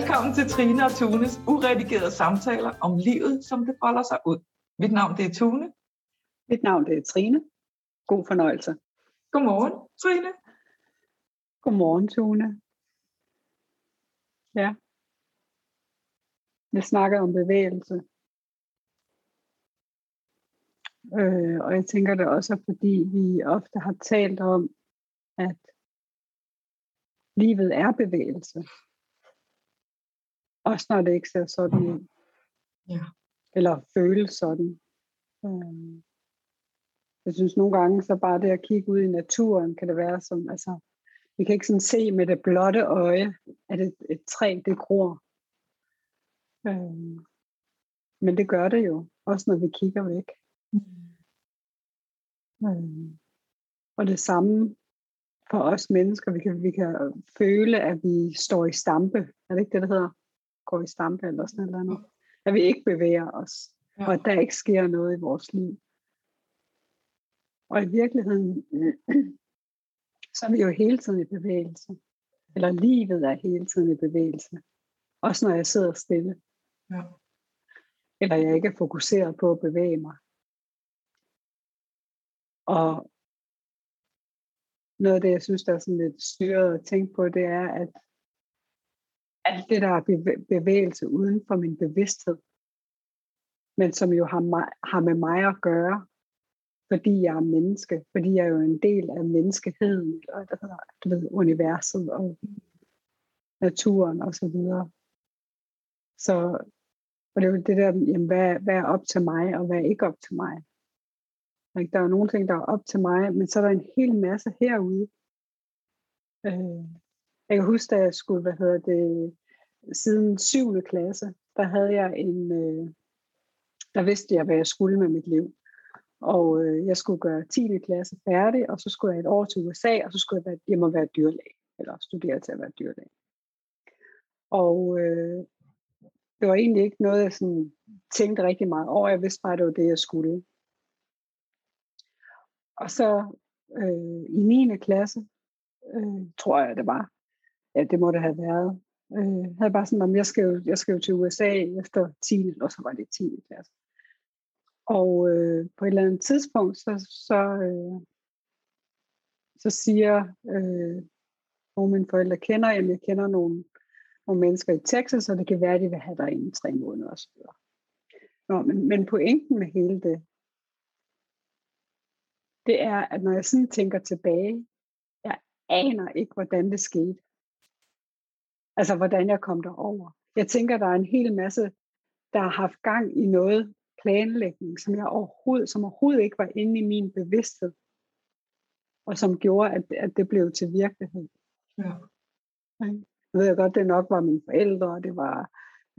Velkommen til Trine og Tunes uredigerede samtaler om livet, som det folder sig ud. Mit navn det er Tune. Mit navn det er Trine. God fornøjelse. Godmorgen, Trine. Godmorgen, Tune. Ja. Vi snakker om bevægelse. Øh, og jeg tænker det også, fordi vi ofte har talt om, at livet er bevægelse. Også når det ikke ser sådan ud. Ja. Eller føles sådan. Øh, jeg synes nogle gange, så bare det at kigge ud i naturen, kan det være som, altså, vi kan ikke sådan se med det blotte øje, at et, et træ, det gror. Øh, men det gør det jo, også når vi kigger væk. Mm. Øh, og det samme for os mennesker, vi kan, vi kan føle, at vi står i stampe. Er det ikke det, der hedder? Går i stampe eller sådan noget andet. At vi ikke bevæger os, ja. og at der ikke sker noget i vores liv. Og i virkeligheden, så er vi jo hele tiden i bevægelse. Eller livet er hele tiden i bevægelse. Også når jeg sidder stille. Ja. Eller jeg ikke er fokuseret på at bevæge mig. Og noget af det, jeg synes, der er sådan lidt styret at tænke på, det er, at alt det, der er bevægelse uden for min bevidsthed, men som jo har, mig, har med mig at gøre, fordi jeg er menneske, fordi jeg er jo en del af menneskeheden, og det hedder, du ved, universet og naturen og så videre. Så og det er jo det der, jamen, hvad, hvad er op til mig, og hvad er ikke op til mig. Der er nogle ting, der er op til mig, men så er der en hel masse herude. Øh, jeg kan huske, da jeg skulle, hvad hedder det, siden 7. klasse, der havde jeg en, øh, der vidste jeg, hvad jeg skulle med mit liv. Og øh, jeg skulle gøre 10. klasse færdig, og så skulle jeg et år til USA, og så skulle jeg være, jeg må være dyrlæge, eller studere til at være dyrlæge. Og øh, det var egentlig ikke noget, jeg sådan tænkte rigtig meget over. Jeg vidste bare, at det var det, jeg skulle. Og så øh, i 9. klasse, øh, tror jeg det var, ja det må det have været, øh, havde bare sådan, om jeg skal, jo, jeg skal jo til USA efter 10. og så var det 10. klasse. Og øh, på et eller andet tidspunkt, så, så, øh, så siger øh, nogle af mine forældre kender, at jeg kender nogle, nogle mennesker i Texas, og det kan være, at de vil have dig inden tre måneder osv. Nå, men, men pointen med hele det, det er, at når jeg sådan tænker tilbage, jeg aner ikke, hvordan det skete. Altså, hvordan jeg kom derover. Jeg tænker, der er en hel masse, der har haft gang i noget planlægning, som jeg overhovedet, som overhovedet ikke var inde i min bevidsthed, og som gjorde, at, at det blev til virkelighed. Ja. Nu ved jeg godt, det nok var mine forældre, og det var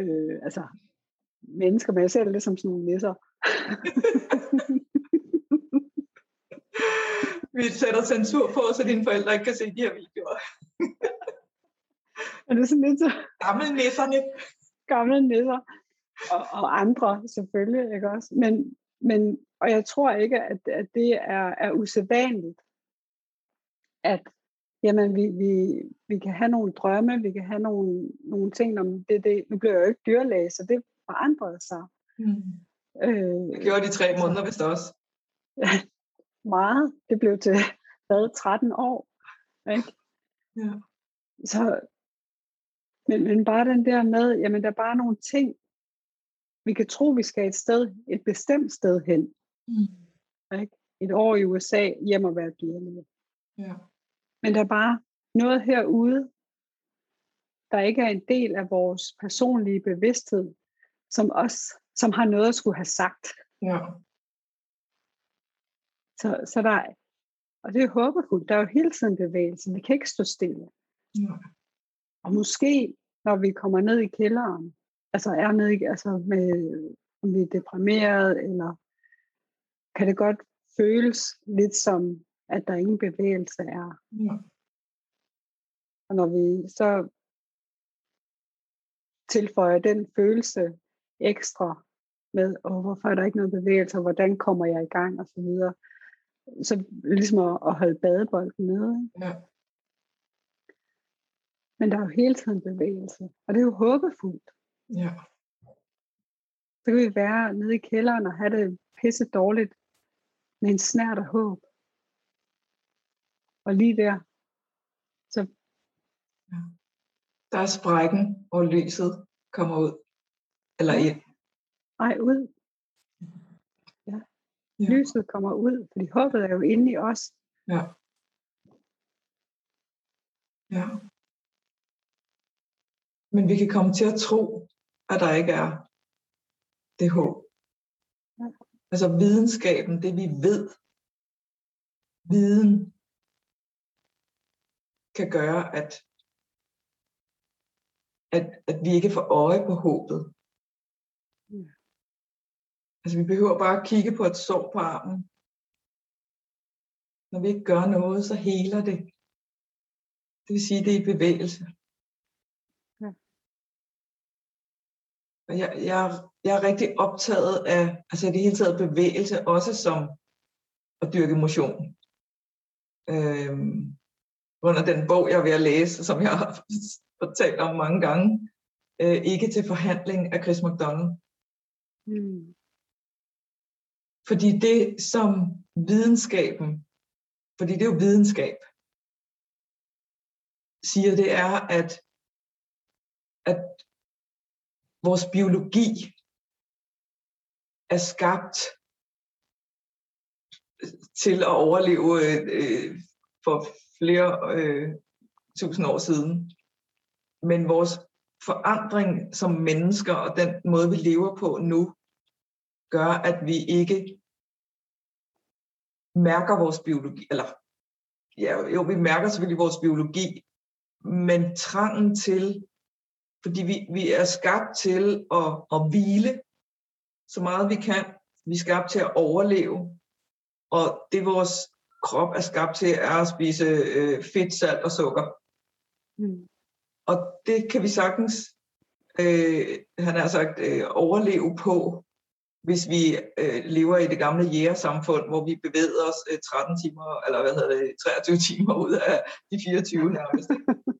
øh, altså, mennesker, men jeg ser det som sådan nogle nisser. Vi sætter censur på, så dine forældre ikke kan se de her videoer. er det sådan lidt så? Gamle nisserne. Gamle nisser. Og, og andre selvfølgelig, ikke også? Men, men, og jeg tror ikke, at, at det er, er usædvanligt, at jamen, vi, vi, vi kan have nogle drømme, vi kan have nogle, nogle ting, om det, det, nu bliver jeg jo ikke dyrlæge, så det forandrede sig. Mm. Øh, det gjorde de tre måneder vist også. meget. Det blev til hvad, 13 år. Ikke? Ja. Så, men, men bare den der med, jamen der er bare nogle ting, vi kan tro, vi skal et sted, et bestemt sted hen. Mm. Ikke? Et år i USA, hjem og være dyrlæge. Ja. Men der er bare noget herude, der ikke er en del af vores personlige bevidsthed, som os, som har noget at skulle have sagt. Ja. Så, så der er, og det er håbefuldt, der er jo hele tiden bevægelse, vi kan ikke stå stille. Ja. Og måske, når vi kommer ned i kælderen, altså er nede i, altså med, om vi er deprimeret, eller kan det godt føles lidt som, at der ingen bevægelse er. Ja. Og når vi så tilføjer den følelse ekstra med, oh, hvorfor er der ikke noget bevægelse, og hvordan kommer jeg i gang, og så videre, så ligesom at, at holde badebolden nede. Ja. Men der er jo hele tiden bevægelse, og det er jo håbefuldt. Ja. Så kan vi være nede i kælderen og have det pisse dårligt med en snært af håb. Og lige der, så ja. Der er sprækken, hvor lyset kommer ud. Eller ind. Ej, ud. Ja. ja. Lyset kommer ud, fordi håbet er jo inde i os. Ja. Ja. Men vi kan komme til at tro, at der ikke er det håb. Altså videnskaben, det vi ved, viden kan gøre, at, at, at vi ikke får øje på håbet. Ja. Altså vi behøver bare at kigge på et sår på armen. Når vi ikke gør noget, så heler det. Det vil sige, det er i bevægelse. Ja. Og jeg, jeg, jeg er rigtig optaget af, altså i det hele taget bevægelse, også som at dyrke motion. Øhm, under den bog, jeg er ved at læse, som jeg har fortalt om mange gange, øh, ikke til forhandling af Chris McDonald. Mm. Fordi det som videnskaben, fordi det er jo videnskab, siger, det er, at, at vores biologi er skabt øh, til at overleve øh, øh, for flere øh, tusind år siden. Men vores forandring som mennesker og den måde, vi lever på nu, gør, at vi ikke mærker vores biologi, eller ja, jo, vi mærker selvfølgelig vores biologi, men trangen til, fordi vi, vi er skabt til at, at hvile så meget vi kan. Vi er skabt til at overleve, og det vores krop er skabt til, er at spise øh, fedt, salt og sukker. Mm. Og det kan vi sagtens, øh, han har sagt, øh, overleve på, hvis vi øh, lever i det gamle jægersamfund, hvor vi bevæger os øh, 13 timer, eller hvad hedder det, 23 timer ud af de 24 nærmest.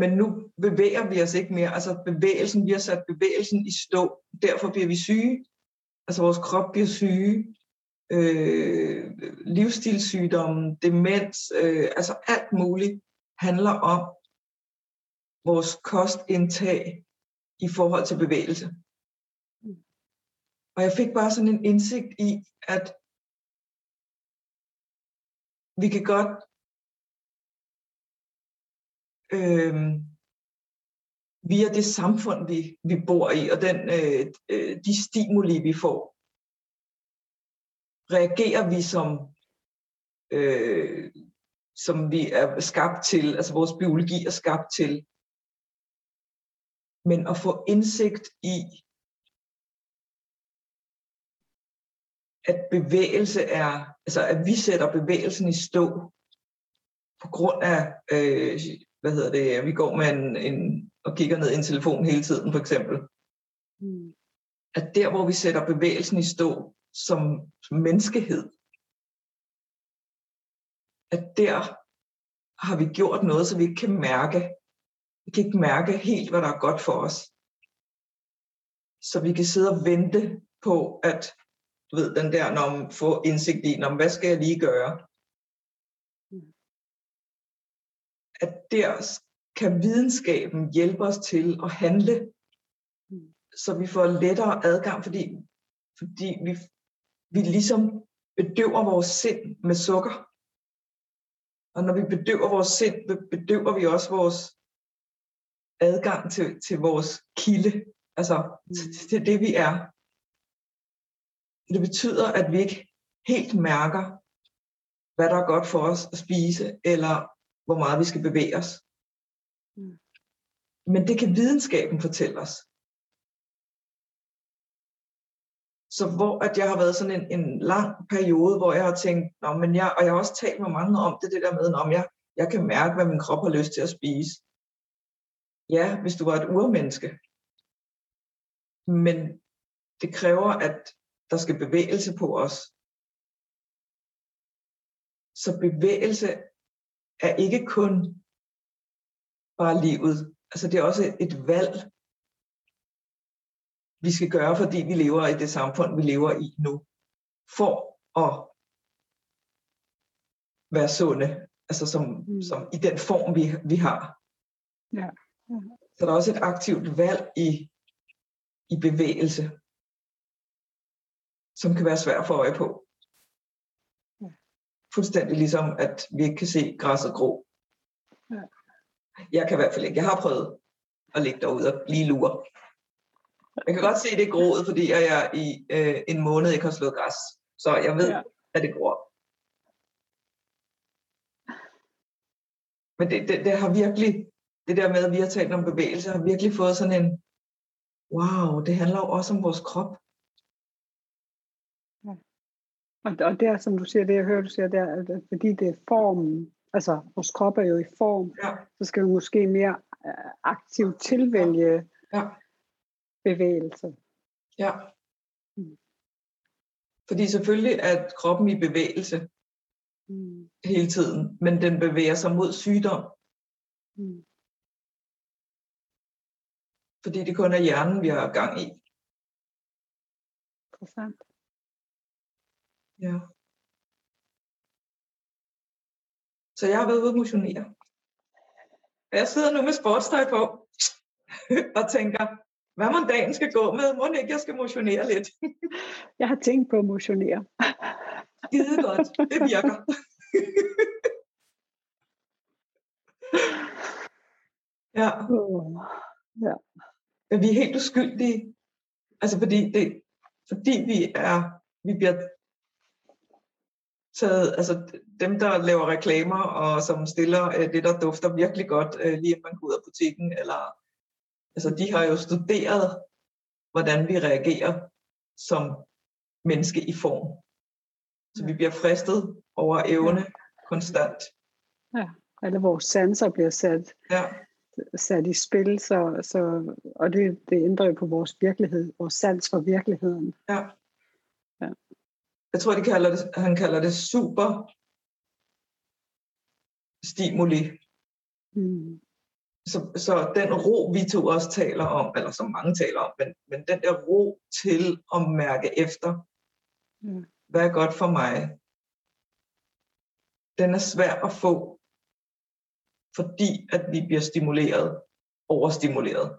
Men nu bevæger vi os ikke mere. Altså bevægelsen, vi har sat bevægelsen i stå. Derfor bliver vi syge. Altså vores krop bliver syge. Øh, livsstilssygdomme, demens, øh, altså alt muligt handler om vores kostindtag i forhold til bevægelse. Og jeg fik bare sådan en indsigt i, at vi kan godt øh, via det samfund, vi, vi bor i, og den, øh, øh, de stimuli, vi får, reagerer vi som, øh, som vi er skabt til, altså vores biologi er skabt til. Men at få indsigt i, at bevægelse er, altså at vi sætter bevægelsen i stå på grund af, øh, hvad hedder det, vi går med en, en og kigger ned i en telefon hele tiden for eksempel. Mm. At der, hvor vi sætter bevægelsen i stå som, som menneskehed, at der har vi gjort noget, så vi ikke kan mærke, vi kan ikke mærke helt, hvad der er godt for os. Så vi kan sidde og vente på, at du ved, den der, når man får indsigt i, når, hvad skal jeg lige gøre? At der kan videnskaben hjælpe os til at handle, så vi får lettere adgang, fordi, fordi vi, vi ligesom bedøver vores sind med sukker. Og når vi bedøver vores sind, bedøver vi også vores adgang til, til vores kilde, altså mm. til, til det vi er. Det betyder, at vi ikke helt mærker, hvad der er godt for os at spise, eller hvor meget vi skal bevæge os. Mm. Men det kan videnskaben fortælle os. Så hvor at jeg har været sådan en, en lang periode, hvor jeg har tænkt, Nå, men jeg, og jeg har også talt med mange om det, det der med, om jeg, jeg kan mærke, hvad min krop har lyst til at spise. Ja, hvis du var et urmenneske. Men det kræver, at der skal bevægelse på os. Så bevægelse er ikke kun bare livet. Altså det er også et valg, vi skal gøre, fordi vi lever i det samfund, vi lever i nu, for at være sunde, altså som, mm. som i den form, vi, vi har. Ja. ja. Så der er også et aktivt valg i, i bevægelse, som kan være svært at få øje på. Fuldstændig ligesom, at vi ikke kan se græsset gro. Ja. Jeg kan i hvert fald ikke. Jeg har prøvet at ligge derude og lige lure. Jeg kan godt se, det er groet, fordi jeg i øh, en måned ikke har slået græs. Så jeg ved, ja. at det gror. Men det, det, det har virkelig, det der med, at vi har talt om bevægelse, har virkelig fået sådan en, wow, det handler jo også om vores krop. Ja. Og, og det er, som du siger, det jeg hører, du siger, det er, at fordi det er formen, altså vores krop er jo i form, ja. så skal vi måske mere uh, aktivt tilvælge ja. bevægelse. Ja. Mm. Fordi selvfølgelig er kroppen i bevægelse mm. hele tiden, men den bevæger sig mod sygdom. Mm. Fordi det kun er hjernen, vi har gang i. Interessant. Ja. Så jeg har været ude at motionere. Jeg sidder nu med sportstøj på og tænker, hvad må dagen skal gå med? Må ikke, jeg skal motionere lidt? jeg har tænkt på at motionere. Skide godt. Det virker. ja. Ja. Men vi er helt uskyldige. Altså fordi, det, fordi vi er, vi bliver taget, altså dem, der laver reklamer og som stiller øh, det, der dufter virkelig godt, øh, lige inden man går ud af butikken, eller altså de har jo studeret, hvordan vi reagerer som menneske i form. Så vi bliver fristet over evne ja. konstant. Ja, alle vores sanser bliver sat, ja. sat i spil, så, så, og det, det ændrer jo på vores virkelighed, vores sans for virkeligheden. Ja. ja. Jeg tror, de kalder det, han kalder det super stimuli. Mm. Så, så den ro, vi to også taler om, eller som mange taler om, men, men den der ro til at mærke efter, mm. hvad er godt for mig, den er svær at få, fordi at vi bliver stimuleret, overstimuleret.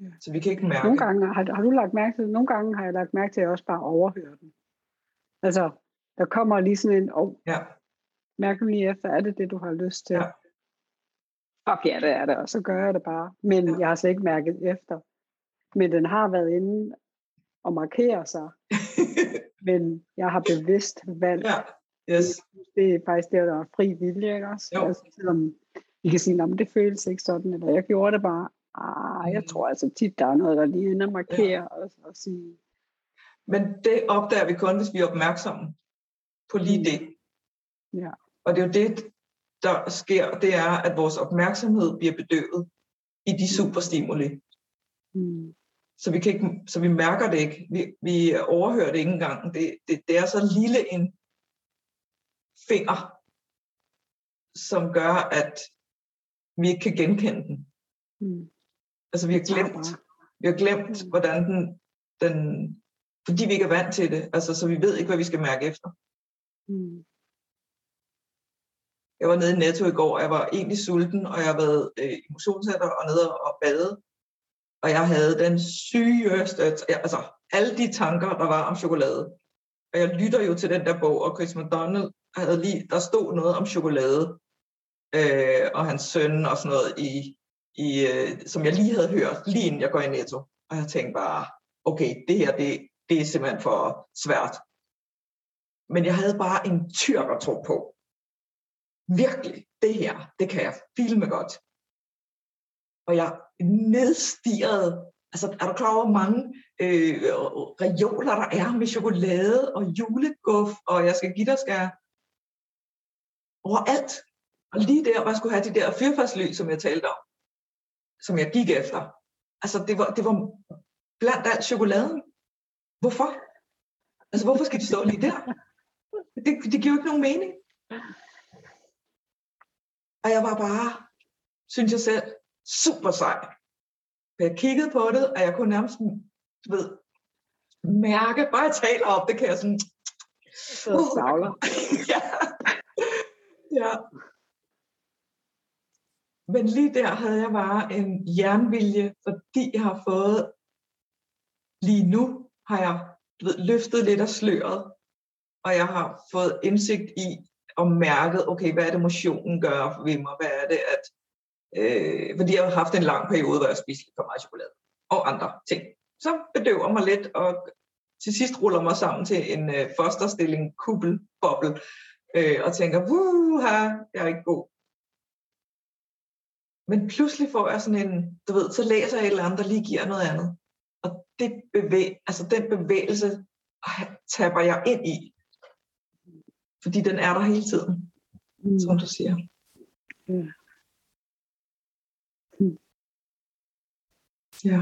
Ja. Så vi kan ikke mærke. Nogle gange har, har du lagt mærke til, nogle gange har jeg lagt mærke til, at jeg også bare overhører den. Altså, der kommer lige sådan en, oh, ja. mærker lige efter, er det det, du har lyst til? Ja. Fuck ja, det er det, og så gør jeg det bare. Men ja. jeg har slet ikke mærket efter. Men den har været inde og markere sig. Men jeg har bevidst valgt. Ja. Yes. Det er faktisk det, der er fri vilje, ikke også? Jo. Altså, selvom vi kan sige, at det føles ikke sådan, eller jeg gjorde det bare. Ah, jeg tror altså tit, der er noget, der lige inde og markere ja. og, og sige. Men det opdager vi kun, hvis vi er opmærksomme på lige det. Ja. Og det er jo det, der sker, det er, at vores opmærksomhed bliver bedøvet i de superstimuli. Mm. Så vi, kan ikke, så vi mærker det ikke. Vi, vi overhører det ikke engang. Det, det, det er så lille en finger, som gør, at vi ikke kan genkende den. Mm. Altså vi har glemt, vi har glemt, hvordan den, den, fordi vi ikke er vant til det, altså så vi ved ikke, hvad vi skal mærke efter. Mm. Jeg var nede i Netto i går, og jeg var egentlig sulten, og jeg har været øh, i motionscenter og nede og bade, og jeg havde den sygeste, altså alle de tanker, der var om chokolade. Og jeg lytter jo til den der bog, og Chris McDonald havde lige, der stod noget om chokolade, øh, og hans søn og sådan noget i, i, øh, som jeg lige havde hørt, lige inden jeg går i Netto. Og jeg tænkte bare, okay, det her, det, det er simpelthen for svært. Men jeg havde bare en tyrker tro på. Virkelig, det her, det kan jeg filme godt. Og jeg nedstirrede, altså er du klar over, hvor mange øh, reoler der er med chokolade og juleguff, og jeg skal give dig skal overalt. Og lige der, hvor jeg skulle have de der fyrfærdslys, som jeg talte om, som jeg gik efter. Altså, det var, det var blandt alt chokoladen. Hvorfor? Altså, hvorfor skal de stå lige der? Det, det giver jo ikke nogen mening. Og jeg var bare, synes jeg selv, super sej. Jeg kiggede på det, og jeg kunne nærmest, du ved, mærke, bare jeg taler op, det kan jeg sådan... Så savler. ja. ja. Men lige der havde jeg bare en jernvilje, fordi jeg har fået, lige nu har jeg du ved, løftet lidt af sløret, og jeg har fået indsigt i og mærket, okay, hvad er det motionen gør ved mig, hvad er det, at, øh, fordi jeg har haft en lang periode, hvor jeg spiste for meget chokolade og andre ting. Så bedøver mig lidt, og til sidst ruller mig sammen til en øh, fosterstilling, kubbelbobbel, øh, og tænker, wuha, jeg er ikke god. Men pludselig får jeg sådan en, du ved, så læser jeg et eller andet, der lige giver noget andet. Og det bevæg, altså den bevægelse taber jeg ind i. Fordi den er der hele tiden, mm. som du siger. Ja. Mm. Ja.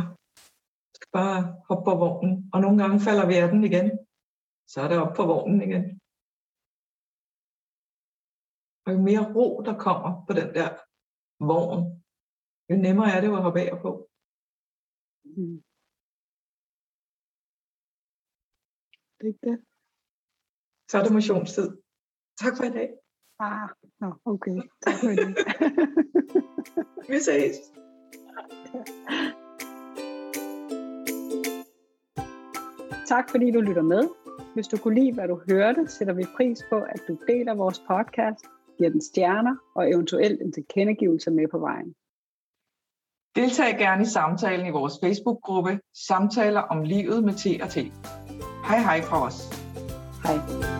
Jeg skal bare hoppe på vognen. Og nogle gange falder vi af den igen. Så er det op på vognen igen. Og jo mere ro, der kommer på den der vogn, jo nemmere er det jo at hoppe af på. Mm. Det er ikke det. Så er det motionstid. Tak for i dag. Ah, no, okay. Tak for i dag. Vi ses. Tak fordi du lytter med. Hvis du kunne lide, hvad du hørte, sætter vi pris på, at du deler vores podcast, giver den stjerner og eventuelt en tilkendegivelse med på vejen. Deltag gerne i samtalen i vores Facebook-gruppe Samtaler om livet med T og T. Hej hej fra os. Hej.